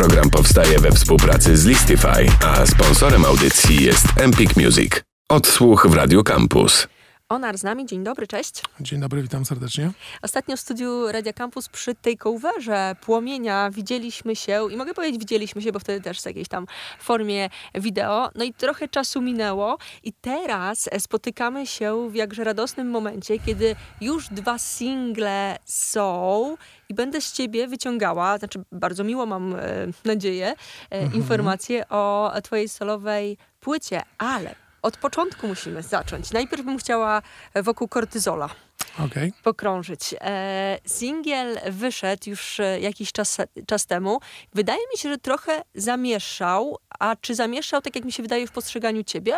Program powstaje we współpracy z Listify, a sponsorem audycji jest Empik Music. Odsłuch w Radio Campus. Onar z nami. Dzień dobry, cześć. Dzień dobry, witam serdecznie. Ostatnio w studiu Radia Campus przy tej takeoverze Płomienia widzieliśmy się i mogę powiedzieć widzieliśmy się, bo wtedy też w jakiejś tam formie wideo. No i trochę czasu minęło i teraz spotykamy się w jakże radosnym momencie, kiedy już dwa single są i będę z ciebie wyciągała, znaczy bardzo miło mam e, nadzieję, e, mhm. informacje o twojej solowej płycie, ale od początku musimy zacząć. Najpierw bym chciała wokół kortyzola okay. pokrążyć. E, singiel wyszedł już e, jakiś czas, czas temu. Wydaje mi się, że trochę zamieszał. A czy zamieszał, tak jak mi się wydaje, w postrzeganiu ciebie?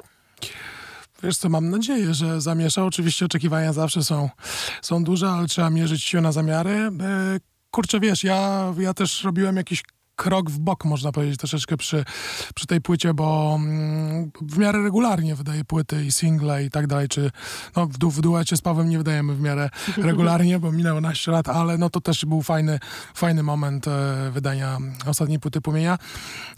Wiesz co, mam nadzieję, że zamieszał. Oczywiście oczekiwania zawsze są, są duże, ale trzeba mierzyć się na zamiary. E, kurczę, wiesz, ja, ja też robiłem jakiś krok w bok, można powiedzieć, troszeczkę przy, przy tej płycie, bo mm, w miarę regularnie wydaje płyty i single i tak dalej, czy no, w, du w duecie z Pawłem nie wydajemy w miarę regularnie, bo minęło naście lat, ale no to też był fajny, fajny moment e, wydania ostatniej płyty Płomienia,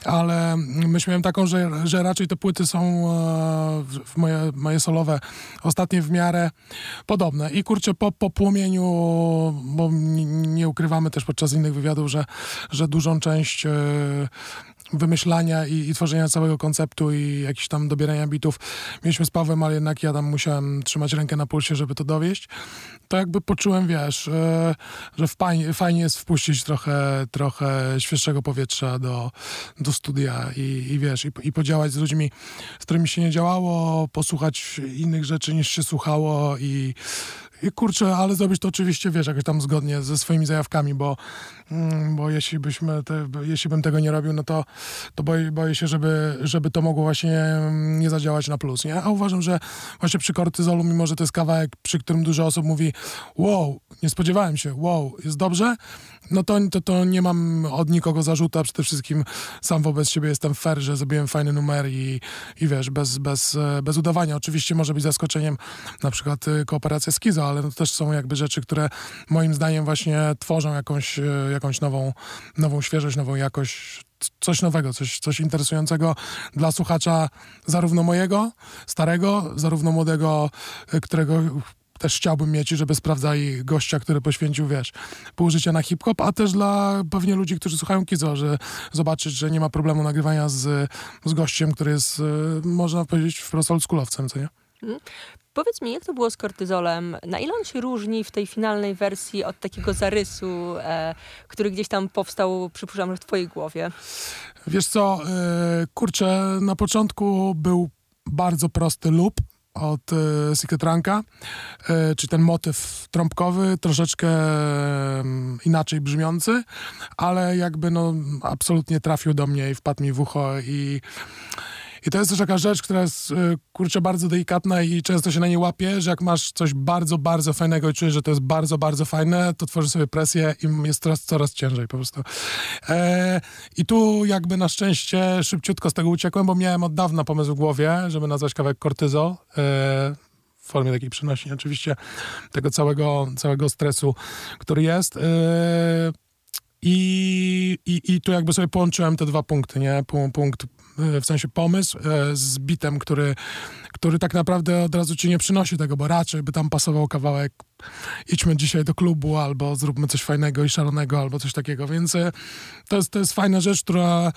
ale myślałem miałem taką, że, że raczej te płyty są e, w moje, moje solowe ostatnie w miarę podobne. I kurczę, po, po Płomieniu, bo nie, nie ukrywamy też podczas innych wywiadów, że, że dużą część część e, wymyślania i, i, tworzenia całego konceptu i jakiś tam dobierania bitów mieliśmy z Pawłem, ale jednak ja tam musiałem trzymać rękę na pulsie, żeby to dowieść. To jakby poczułem, wiesz, e, że fajnie, fajnie jest wpuścić trochę, trochę świeższego powietrza do, do studia i, i wiesz, i, i podziałać z ludźmi, z którymi się nie działało, posłuchać innych rzeczy niż się słuchało i kurczę, ale zrobić to oczywiście, wiesz, jakoś tam zgodnie ze swoimi zajawkami, bo, mm, bo jeśli byśmy, te, jeśli bym tego nie robił, no to, to boję, boję się, żeby, żeby to mogło właśnie mm, nie zadziałać na plus, nie? A uważam, że właśnie przy kortyzolu, mimo że to jest kawałek, przy którym dużo osób mówi wow, nie spodziewałem się, wow, jest dobrze, no to, to, to nie mam od nikogo zarzutu, a przede wszystkim sam wobec siebie jestem fair, że zrobiłem fajny numer i, i wiesz, bez, bez, bez udawania. Oczywiście może być zaskoczeniem na przykład y, kooperacja z Kizo, ale to też są jakby rzeczy, które moim zdaniem właśnie tworzą jakąś, y, jakąś nową, nową świeżość, nową jakość coś nowego, coś, coś interesującego dla słuchacza zarówno mojego, starego, zarówno młodego, którego też chciałbym mieć, żeby sprawdzali gościa, który poświęcił, wiesz, pół życia na hip-hop, a też dla pewnie ludzi, którzy słuchają Kizo, że zobaczyć, że nie ma problemu nagrywania z, z gościem, który jest, e, można powiedzieć, wprost oldschoolowcem, co nie? Hmm. Powiedz mi, jak to było z kortyzolem? Na ile on się różni w tej finalnej wersji od takiego zarysu, e, który gdzieś tam powstał, przypuszczam, że w twojej głowie? Wiesz co, e, kurczę, na początku był bardzo prosty lub od e, Secret Ranka, e, czy ten motyw trąbkowy, troszeczkę inaczej brzmiący, ale jakby no absolutnie trafił do mnie i wpadł mi w ucho i i to jest też taka rzecz, która jest, y, kurczę, bardzo delikatna i często się na nie łapie, że jak masz coś bardzo, bardzo fajnego i czujesz, że to jest bardzo, bardzo fajne, to tworzy sobie presję i jest coraz, coraz ciężej po prostu. E, I tu jakby na szczęście szybciutko z tego uciekłem, bo miałem od dawna pomysł w głowie, żeby nazwać kawałek kortyzo. E, w formie takiej przenośni oczywiście tego całego, całego stresu, który jest. E, i, i, tu jakby sobie połączyłem te dwa punkty, nie? Punkt E, w sensie pomysł e, z bitem, który, który tak naprawdę od razu ci nie przynosi tego, bo raczej by tam pasował kawałek idźmy dzisiaj do klubu, albo zróbmy coś fajnego i szalonego, albo coś takiego, więc e, to jest, to jest fajna rzecz, która,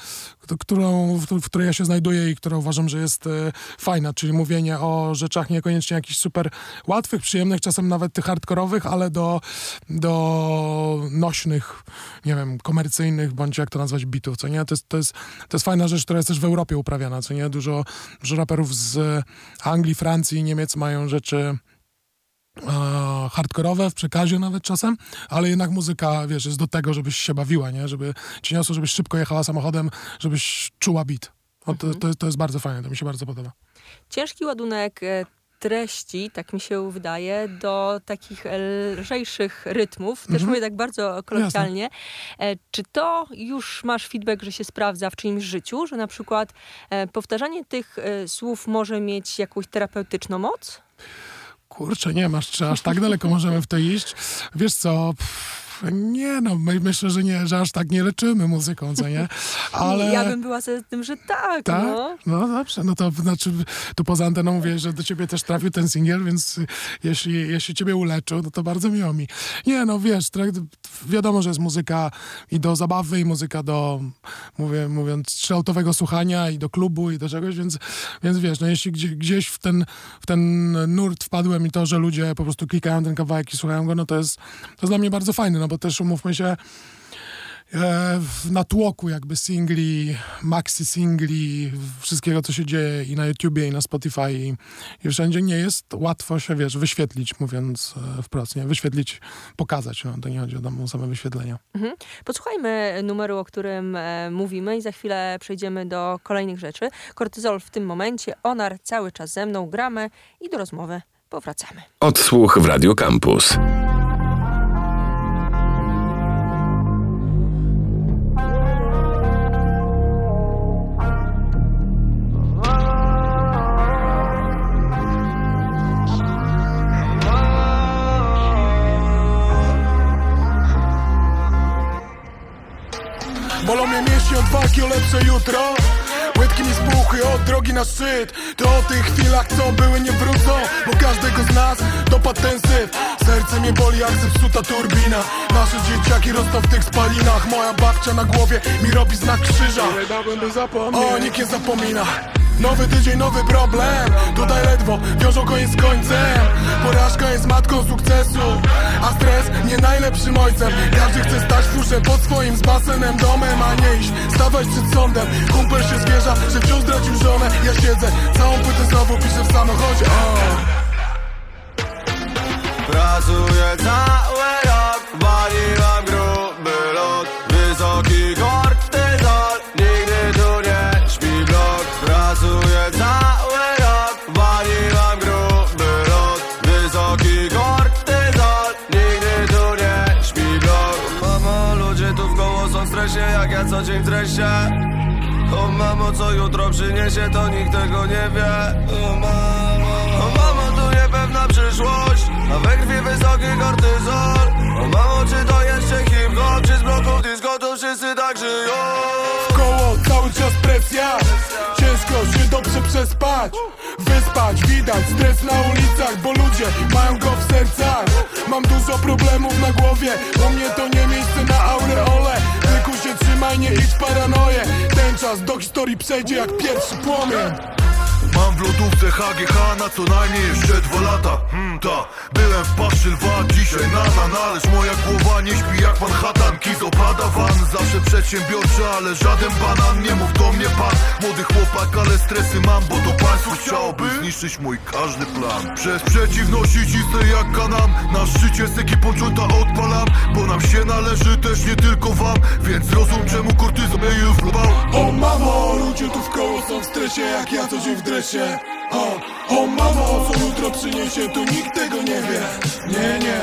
którą, w, której ja się znajduję i która uważam, że jest fajna, czyli mówienie o rzeczach niekoniecznie jakichś super łatwych, przyjemnych, czasem nawet tych hardkorowych, ale do, do nośnych, nie wiem, komercyjnych, bądź jak to nazwać, bitów, co nie? To jest, to jest, to jest fajna rzecz, która jest też w Europie uprawiana, co nie? Dużo, dużo raperów z Anglii, Francji, Niemiec mają rzeczy e, hardkorowe w przekazie nawet czasem, ale jednak muzyka, wiesz, jest do tego, żebyś się bawiła, nie? Żeby ci niosło, żebyś szybko jechała samochodem, żebyś czuła beat. O, to, to, to, jest bardzo fajne, to mi się bardzo podoba. Ciężki ładunek e, treści, tak mi się wydaje, do takich lżejszych rytmów. Też mhm. mówię tak bardzo kolokwialnie. Czy to już masz feedback, że się sprawdza w czyimś życiu, że na przykład e, powtarzanie tych e, słów może mieć jakąś terapeutyczną moc? Kurczę, nie masz, czy aż tak daleko możemy w to iść? Wiesz co... Pff Nie no, my, myślę, że nie, że aż tak nie leczymy muzyką, co nie? Ale... Ja bym była z tym, że tak, tak? No. no dobrze, no to znaczy, tu poza anteną mówię, że do ciebie też trafił ten singiel, więc jeśli, jeśli ciebie uleczył, no to bardzo miło mi. Nie no, wiesz, wiadomo, że jest muzyka i do zabawy, i muzyka do, mówię, mówiąc, trzylautowego słuchania, i do klubu, i do czegoś, więc, więc wiesz, no jeśli gdzieś w ten, w ten nurt wpadłem i to, że ludzie po prostu klikają ten kawałek i słuchają go, no to jest, to jest dla mnie bardzo fajne, no bo też umówmy się, e, na tłoku jakby singli, maxi singli, wszystkiego co się dzieje i na YouTubie, i na Spotify i, i wszędzie nie jest łatwo się, wiesz, wyświetlić, mówiąc e, wprost, nie? Wyświetlić, pokazać, no, to nie chodzi o same wyświetlenia. Mhm. Posłuchajmy numeru, o którym e, mówimy i za chwilę przejdziemy do kolejnych rzeczy. Kortyzol w tym momencie, Onar cały czas ze mną, gramy i do rozmowy powracamy. Odsłuch w Radio Campus. Walki o lepsze jutro. Łydki mi spuchy od drogi na szczyt. To o tych chwilach co były nie wrócą Bo każdego z nas dopadł ten syf. Serce mnie boli jak zepsuta turbina. Nasze dzieciaki rosną w tych spalinach. Moja babcia na głowie mi robi znak krzyża. O, nikt nie zapomina Nowy tydzień, nowy problem. Tutaj ledwo wiążą koniec z końcem. Porażka jest matką sukcesu A stres nie najlepszym ojcem. Każdy chce stać fuszem pod swoim z basenem domem A nie iść, stawać przed sądem. Kumpel się zwierza, że wciąż zdradził żonę. Ja siedzę, całą płytę znowu piszę w samochodzie. O. Pracuję cały rok, gruby co dzień dresie O mamo, co jutro przyniesie, to nikt tego nie wie. O mamo, o mamo, tu niepewna przyszłość A we krwi wysoki kortyzol. O mamo, czy to jeszcze hip-hop, czy z bloków disco, to wszyscy tak żyją. Koło cały czas presja. Ciężko się dobrze przespać. Wyspać, widać stres na ulicach Bo ludzie mają go w sercach. Mam dużo problemów na głowie U mnie to nie miejsce na aureole trzymaj, nie idź paranoję Ten czas do historii przejdzie jak pierwszy płomień. Mam w lodówce HGH na co najmniej jeszcze dwa lata. Hmm, byłem w paszczy lwa, dzisiaj nada no, Ależ moja głowa nie śpi jak Manhattan Kiz opada van, zawsze przedsiębiorczy, ale żaden banan Nie mów do mnie pan, młody chłopak, ale stresy mam Bo to państwo chciałoby zniszczyć mój każdy plan. Przez przeciwności cisnę jak kanam Na szczycie z ekipą odpalam Bo nam się należy też nie tylko wam Więc zrozum czemu kortyzon mnie już wlubał O mamo, ludzie tu w koło są w stresie Jak ja co dzień w dresie o, o mamo, co jutro przyniesie, tu nikt tego nie wie. Nie, nie.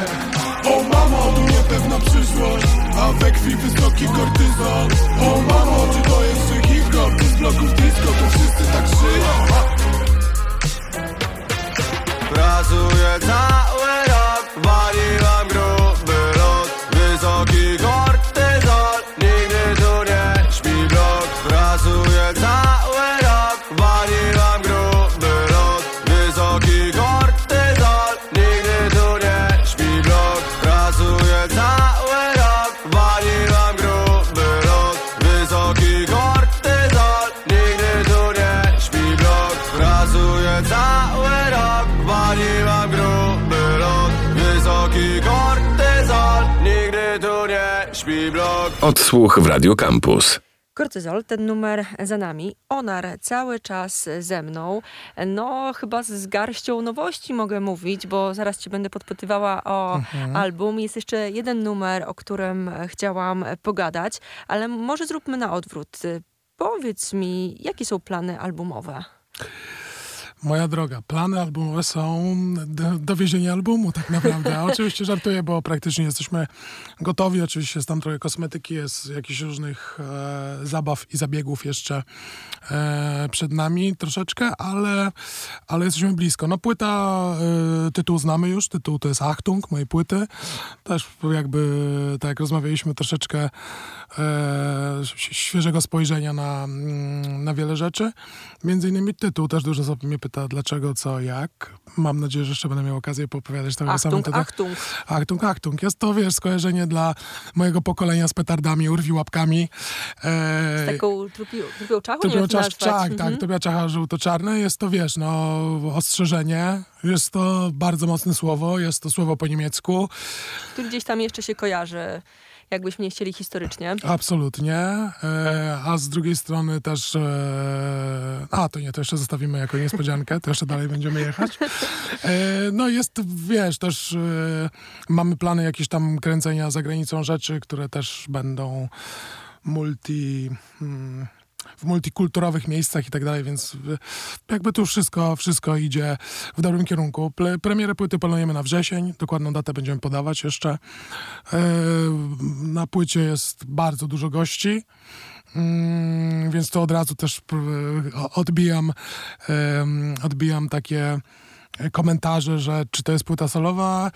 O mamo, tu niepewna przyszłość A we krwi wysoki kortyzol. O mamo, czy to jeszcze hip-hop Czy z bloków disco, to wszyscy tak żyją. Pracuję cały Odsłuch w Radio Campus. Kortyzol, ten numer za nami. Onar cały czas ze mną. No, chyba z garścią nowości mogę mówić, bo zaraz cię będę podpytywała o album. Jest jeszcze jeden numer, o którym chciałam pogadać, ale może zróbmy na odwrót. Powiedz mi, jakie są plany albumowe? Moja droga, plany albumowe są do, dowiezienia albumu tak naprawdę. Oczywiście żartuję, bo praktycznie jesteśmy gotowi. Oczywiście jest tam trochę kosmetyki, jest jakichś różnych e, zabaw i zabiegów jeszcze e, przed nami troszeczkę, ale, ale jesteśmy blisko. No płyta, e, tytuł znamy już, tytuł to jest Achtung, mojej płyty. Też jakby, tak jak rozmawialiśmy, troszeczkę e, świeżego spojrzenia na, mm, na wiele rzeczy. Między innymi tytuł, też dużo osób mnie pyta dlaczego, co, jak. Mam nadzieję, że jeszcze będę miał okazję poopowiadać tego Achtung, tytuł. Achtung. Achtung, Achtung. Jest to, wiesz, skojarzenie dla mojego pokolenia z petardami, urwi łapkami. Z E, taką trupią, trupią czachą? czas, nazwać. tak, Mhm. tak, była czacha żółto-czarne. Jest to, wiesz, no, ostrzeżenie. Jest to bardzo mocne słowo, jest to słowo po niemiecku. Który gdzieś tam jeszcze się kojarzy, jakbyśmy nie chcieli historycznie. Absolutnie. E, a z drugiej strony też. E, a, to nie, to jeszcze zostawimy jako niespodziankę, to jeszcze dalej będziemy jechać. E, no jest, wiesz, też e, mamy plany jakieś tam kręcenia za granicą rzeczy, które też będą multi. Hmm, w multikulturowych miejscach i tak dalej, więc y, jakby tu wszystko, wszystko idzie w dobrym kierunku. Ple, premierę płyty planujemy na wrzesień, dokładną datę będziemy podawać jeszcze. E, na płycie jest bardzo dużo gości, mm, więc to od razu też o- odbijam, odbijam takie komentarze, że czy to jest płyta solowa.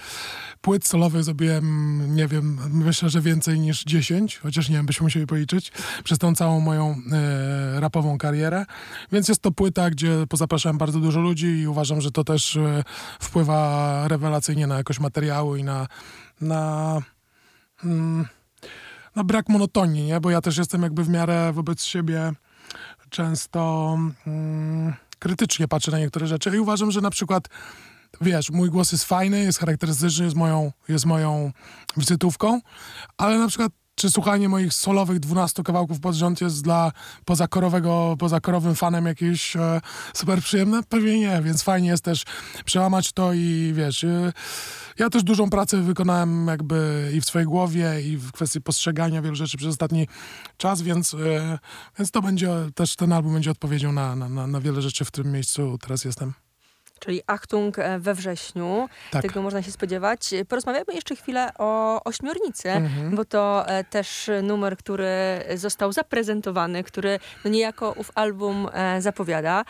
Płyt solowych zrobiłem, nie wiem, myślę, że więcej niż 10, chociaż nie wiem, byśmy musieli policzyć, przez tą całą moją e, rapową karierę. Więc jest to płyta, gdzie pozapraszałem bardzo dużo ludzi i uważam, że to też e, wpływa rewelacyjnie na jakość materiału i na, na, mm, na brak monotonii, nie? Bo ja też jestem jakby w miarę wobec siebie często mm, krytycznie patrzę na niektóre rzeczy i uważam, że na przykład wiesz, mój głos jest fajny, jest charakterystyczny, jest moją, jest moją wizytówką, ale na przykład czy słuchanie moich solowych 12 kawałków pod rząd jest dla pozakorowego, pozakorowym fanem jakieś e, super przyjemne? Pewnie nie, więc fajnie jest też przełamać to i wiesz, e, ja też dużą pracę wykonałem jakby i w swojej głowie i w kwestii postrzegania wielu rzeczy przez ostatni czas, więc, e, więc to będzie też ten album będzie odpowiedzią na, na, na, wiele rzeczy, w którym miejscu teraz jestem. Czyli Achtung e, we wrześniu. Tak. Tego można się spodziewać. Porozmawiamy jeszcze chwilę o Ośmiornicy, Mhm. bo to e, też numer, który został zaprezentowany, który no niejako ów album e, zapowiada.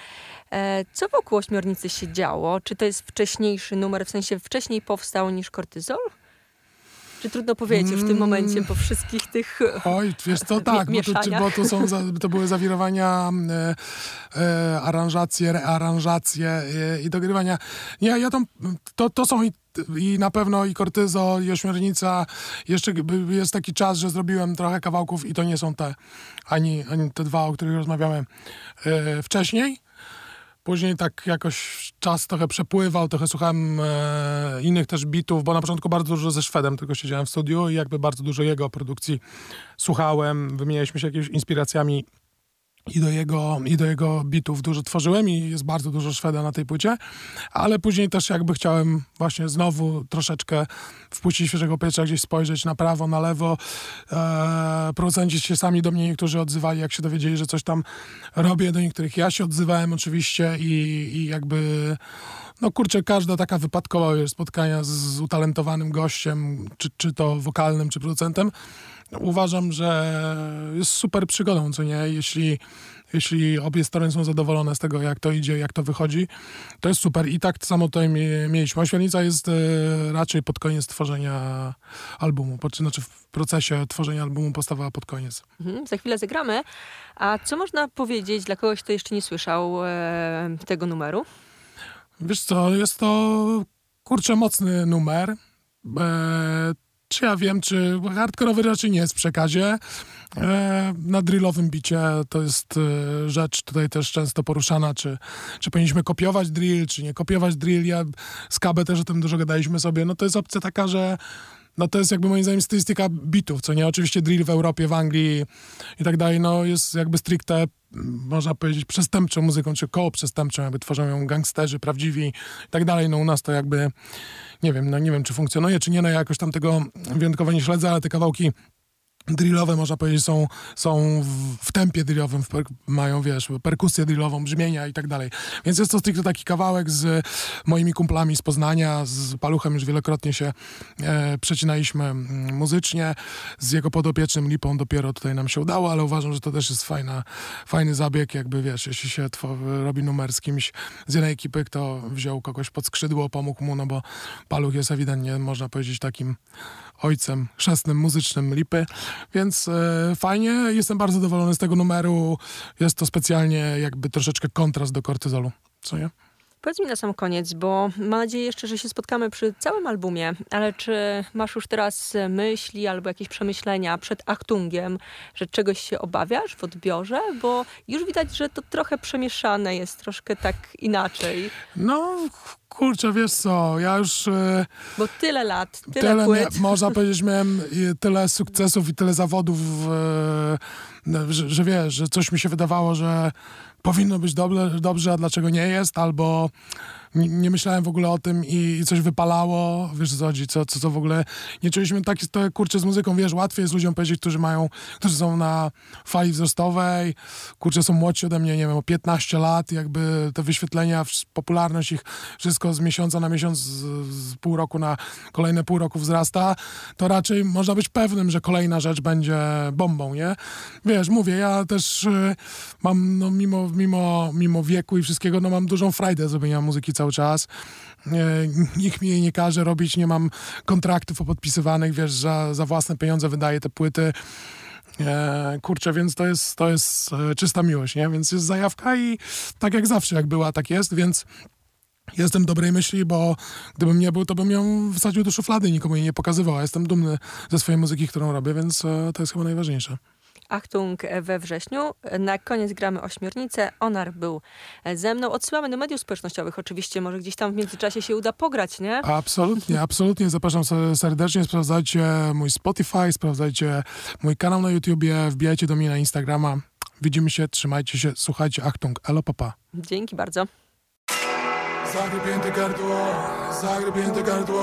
Co wokół Ośmiornicy się działo? Czy to jest wcześniejszy numer, w sensie wcześniej powstał niż Kortyzol? Czy trudno powiedzieć w tym Mm. momencie po wszystkich tych... Oj, wiesz co, tak, bo mieszania. bo tu są, to były zawirowania, e, e, aranżacje, rearanżacje e, i dogrywania. Nie, ja tam, to, to są i, i na pewno i Kortyzo, i Ośmiornica. Jeszcze jest taki czas, że zrobiłem trochę kawałków i to nie są te, ani, ani te dwa, o których rozmawiałem wcześniej. Później tak jakoś czas trochę przepływał, trochę słuchałem e, innych też bitów, bo na początku bardzo dużo ze Szwedem tylko siedziałem w studiu i jakby bardzo dużo jego produkcji słuchałem, wymienialiśmy się jakimiś inspiracjami i do jego, i do jego bitów dużo tworzyłem i jest bardzo dużo Szweda na tej płycie, ale później też jakby chciałem właśnie znowu troszeczkę wpuścić świeżego powietrza, gdzieś spojrzeć na prawo, na lewo. E, producenci się sami do mnie niektórzy odzywali, jak się dowiedzieli, że coś tam robię, do niektórych ja się odzywałem oczywiście i, i jakby no kurczę, każda taka wypadkowa wiesz, spotkania z utalentowanym gościem, czy, czy to wokalnym, czy producentem, uważam, że jest super przygodą, co nie? Jeśli, jeśli obie strony są zadowolone z tego, jak to idzie, jak to wychodzi, to jest super. I tak samo tutaj mie- mieliśmy. Ośmiornica jest e, raczej pod koniec tworzenia albumu, po, znaczy w procesie tworzenia albumu postawała pod koniec. Mhm, za chwilę zagramy. A co można powiedzieć dla kogoś, kto jeszcze nie słyszał e, tego numeru? Wiesz co, jest to kurczę mocny numer. E, czy ja wiem, czy hardkorowy raczej nie jest w przekazie. E, na drillowym bicie to jest e, rzecz tutaj też często poruszana, czy, czy powinniśmy kopiować drill, czy nie kopiować drill. Ja z KB też o tym dużo gadaliśmy sobie. No to jest opcja taka, że no to jest jakby moim zdaniem stylistyka bitów, co nie? Oczywiście drill w Europie, w Anglii i tak dalej, no jest jakby stricte, można powiedzieć, przestępczą muzyką, czy koło przestępczą, jakby tworzą ją gangsterzy prawdziwi i tak dalej. No u nas to jakby, nie wiem, no nie wiem, czy funkcjonuje, czy nie, no ja jakoś tam tego wyjątkowo nie śledzę, ale te kawałki drillowe, można powiedzieć, są, są w, tempie drillowym, w per, mają, wiesz, perkusję drillową, brzmienia i tak dalej. Więc jest to stricte taki kawałek z moimi kumplami z Poznania, z Paluchem już wielokrotnie się e, przecinaliśmy mm, muzycznie, z jego podopiecznym Lipą dopiero tutaj nam się udało, ale uważam, że to też jest fajna, fajny zabieg, jakby, wiesz, jeśli się robi numer z kimś z jednej ekipy, kto wziął kogoś pod skrzydło, pomógł mu, no bo Paluch jest ewidentnie, można powiedzieć, takim ojcem chrzestnym muzycznym Lipy, więc e, fajnie, jestem bardzo zadowolony z tego numeru, jest to specjalnie jakby troszeczkę kontrast do kortyzolu, co nie? Powiedz mi na sam koniec, bo mam nadzieję jeszcze, że się spotkamy przy całym albumie, ale czy masz już teraz myśli albo jakieś przemyślenia przed Achtungiem, że czegoś się obawiasz w odbiorze? Bo już widać, że to trochę przemieszane jest, troszkę tak inaczej. No, kurczę, wiesz co, ja już... E, bo tyle lat, tyle, tyle płyt. można powiedzieć, miałem tyle sukcesów i tyle zawodów, że, że wiesz, że coś mi się wydawało, że powinno być dobre, dobrze, a dlaczego nie jest, albo nie myślałem w ogóle o tym i, i coś wypalało, wiesz co chodzi, co, co, co w ogóle, nie czuliśmy tak, to kurczę z muzyką, wiesz, łatwiej jest ludziom powiedzieć, którzy mają, którzy są na fali wzrostowej, kurczę są młodsi ode mnie, nie wiem, o 15 lat, jakby te wyświetlenia, popularność ich, wszystko z miesiąca na miesiąc, z, z pół roku na kolejne pół roku wzrasta, to raczej można być pewnym, że kolejna rzecz będzie bombą, nie? Wiesz, mówię, ja też y, mam, no mimo, mimo, mimo wieku i wszystkiego, no mam dużą frajdę zrobienia muzyki cały czas. Nikt mi jej nie każe robić, nie mam kontraktów podpisywanych, wiesz, za, za własne pieniądze wydaję te płyty. E, kurczę, więc to jest, to jest e, czysta miłość, nie? Więc jest zajawka i tak jak zawsze, jak była, tak jest, więc jestem dobrej myśli, bo gdybym nie był, to bym ją wsadził do szuflady, nikomu jej nie pokazywał. Jestem dumny ze swojej muzyki, którą robię, więc e, to jest chyba najważniejsze. Achtung we wrześniu. Na koniec gramy ośmiornicę. Onar był ze mną. Odsyłamy do mediów społecznościowych oczywiście. Może gdzieś tam w międzyczasie się uda pograć, nie? Absolutnie, absolutnie. Zapraszam serdecznie. Sprawdzajcie mój Spotify, sprawdzajcie mój kanał na YouTubie, wbijajcie do mnie na Instagrama. Widzimy się, trzymajcie się, słuchajcie. Achtung, elo papa. Dzięki bardzo. Zagrybięte gardło, zagrybięte gardło.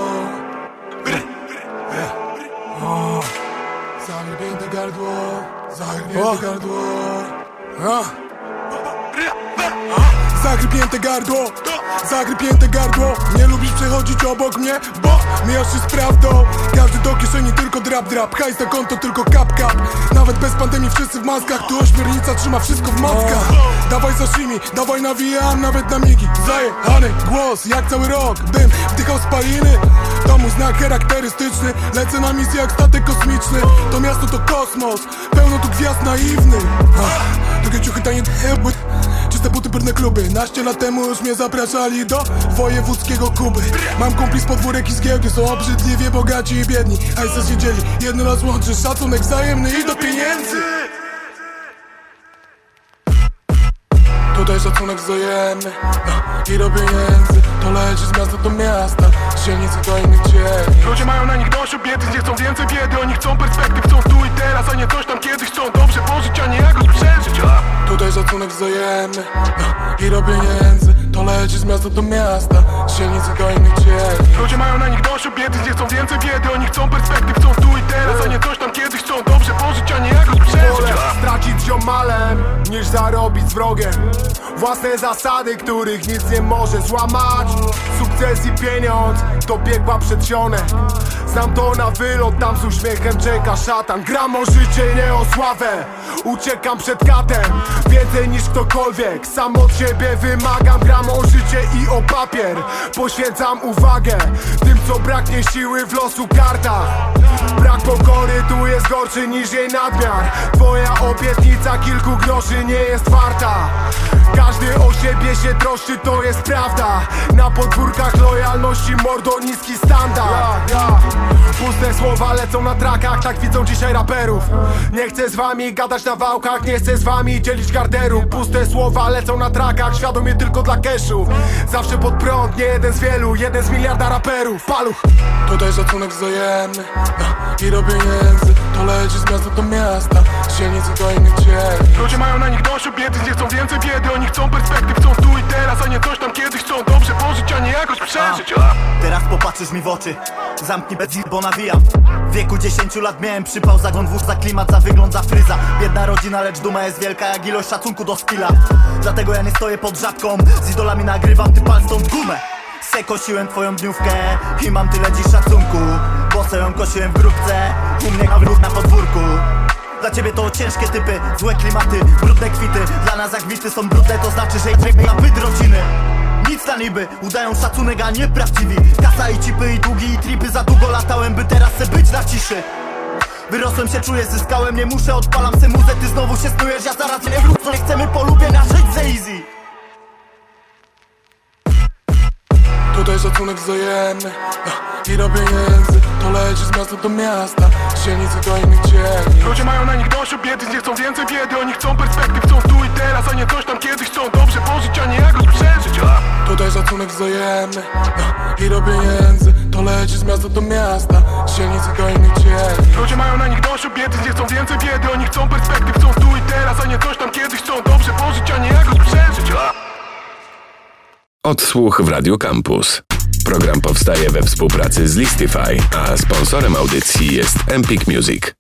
O, zagrybięte gardło. Zagrybięte gardło Zagrybięte gardło. Zagrybięte gardło. Nie lubisz przechodzić obok mnie? Bo mijasz się z prawdą. Każdy do kieszeni tylko drap drap. Hajs na konto tylko kap kap. Nawet bez pandemii wszyscy w maskach. Tu ośmiornica trzyma wszystko w maskach. Dawaj sashimi, dawaj nawijam nawet na migi. Zajechany głos jak cały rok. Dym wdychał spaliny To mój znak charakterystyczny. Lecę na misję jak statek kosmiczny. To miasto to kosmos. Pełno tu gwiazd naiwnych. Drugie ciuchy tanie Czyste buty, brudne kluby. Naście lat temu już mnie zapraszali do wojewódzkiego Kuby. Mam kumpli z podwórek i z giełdy Są obrzydliwie bogaci i biedni. A się siedzieli Jedno nas łączy Szacunek wzajemny i do pieniędzy Tutaj szacunek wzajemny no, I do pieniędzy To leci z miasta do miasta Z dzielnicy do innych dzielnic. Ludzie mają na nich dość obietnic Nie chcą więcej biedy Oni chcą perspektyw Chcą tu i teraz A nie coś tam kiedyś Chcą dobrze pożyć A nie jakoś przeżyć. Tutaj szacunek wzajemny no, I do pieniędzy To leci z miasta do miasta Z dzielnicy do innych dzielnic. Ludzie mają na nich dość obietnic Nie chcą więcej biedy Oni chcą perspektyw Chcą tu i teraz A nie coś tam kiedyś Chcą dobrze pożyć A nie jakoś przeżyć. Stracić ziomalem Niż zarobić z wrogiem Własne zasady, których nic nie może złamać. Sukces i pieniądz to piekła przedsionek Znam to na wylot, tam z uśmiechem czeka szatan. Gram o życie, nie o sławę. Uciekam przed katem. Więcej niż ktokolwiek. Sam od siebie wymagam. Gram o życie i o papier. Poświęcam uwagę Tym co braknie siły w losu kartach. Brak pokory tu jest gorszy niż jej nadmiar. Twoja obietnica kilku groszy nie jest warta każdy o siebie się troszczy, to jest prawda. Na podwórkach lojalności mordo niski standard. Puste słowa lecą na trakach, tak widzą dzisiaj raperów. Nie chcę z wami gadać na wałkach, nie chcę z wami dzielić garderu. Puste słowa lecą na trakach, świadomie tylko dla cashu. Zawsze pod prąd, nie jeden z wielu, jeden z miliarda raperów. Paluch Tutaj szacunek wzajemny i do pieniędzy To leci z miasta do miasta, z dzielnicy do innych dzielnic. Ludzie mają na nich dość obietnic, nie chcą więcej biedy Oni chcą perspektyw, chcą tu i teraz, a nie coś tam kiedyś Chcą dobrze pożyć, a nie jakoś przeżyć. A. Teraz popatrzysz mi w oczy Zamknij bez bo nawijam. W wieku 10 lat miałem przypał za gonwóz, za klimat, za wygląd, za fryza. Biedna rodzina, lecz duma jest wielka jak ilość szacunku do skilla. Dlatego ja nie stoję pod żabką Z idolami nagrywam, ty pal stąd gumę. Se kosiłem twoją dniówkę I mam tyle dziś szacunku Bo se ją kosiłem w grupce U mnie na podwórku dla ciebie to ciężkie typy, złe klimaty, brudne kwity. Dla nas jak wity są brudne, to znaczy, że idziemy na byt rodziny. Nic na niby, udają szacunek, a nie prawdziwi. Kasa i cipy i długi i tripy Za długo latałem, by teraz se być na ciszy. Wyrosłem się, czuję, zyskałem, nie muszę Odpalam se muzę, ty znowu się snujesz. Ja zaraz nie wrócę, chcemy polubienia Żyć ze easy Tutaj szacunek wzajemny I robię język. To leci z miasta do miasta Z dzielnicy do innych dzielnic. Ludzie mają na nich dość obietnic Nie chcą więcej biedy. Oni chcą perspektyw Chcą tu i teraz A nie coś tam kiedyś Chcą dobrze pożyć A nie jakoś przeżyć a. Tutaj szacunek wzajemny I robię język. To leci z miasta do miasta Z dzielnicy do innych dzielnic. Ludzie mają na nich dość obietnic Nie chcą więcej biedy. Oni chcą perspektyw Chcą tu i teraz A nie coś tam kiedyś Chcą dobrze pożyć A nie jakoś przeżyć a. Odsłuch w Radio Campus. Program powstaje we współpracy z Listify, a sponsorem audycji jest Empik Music.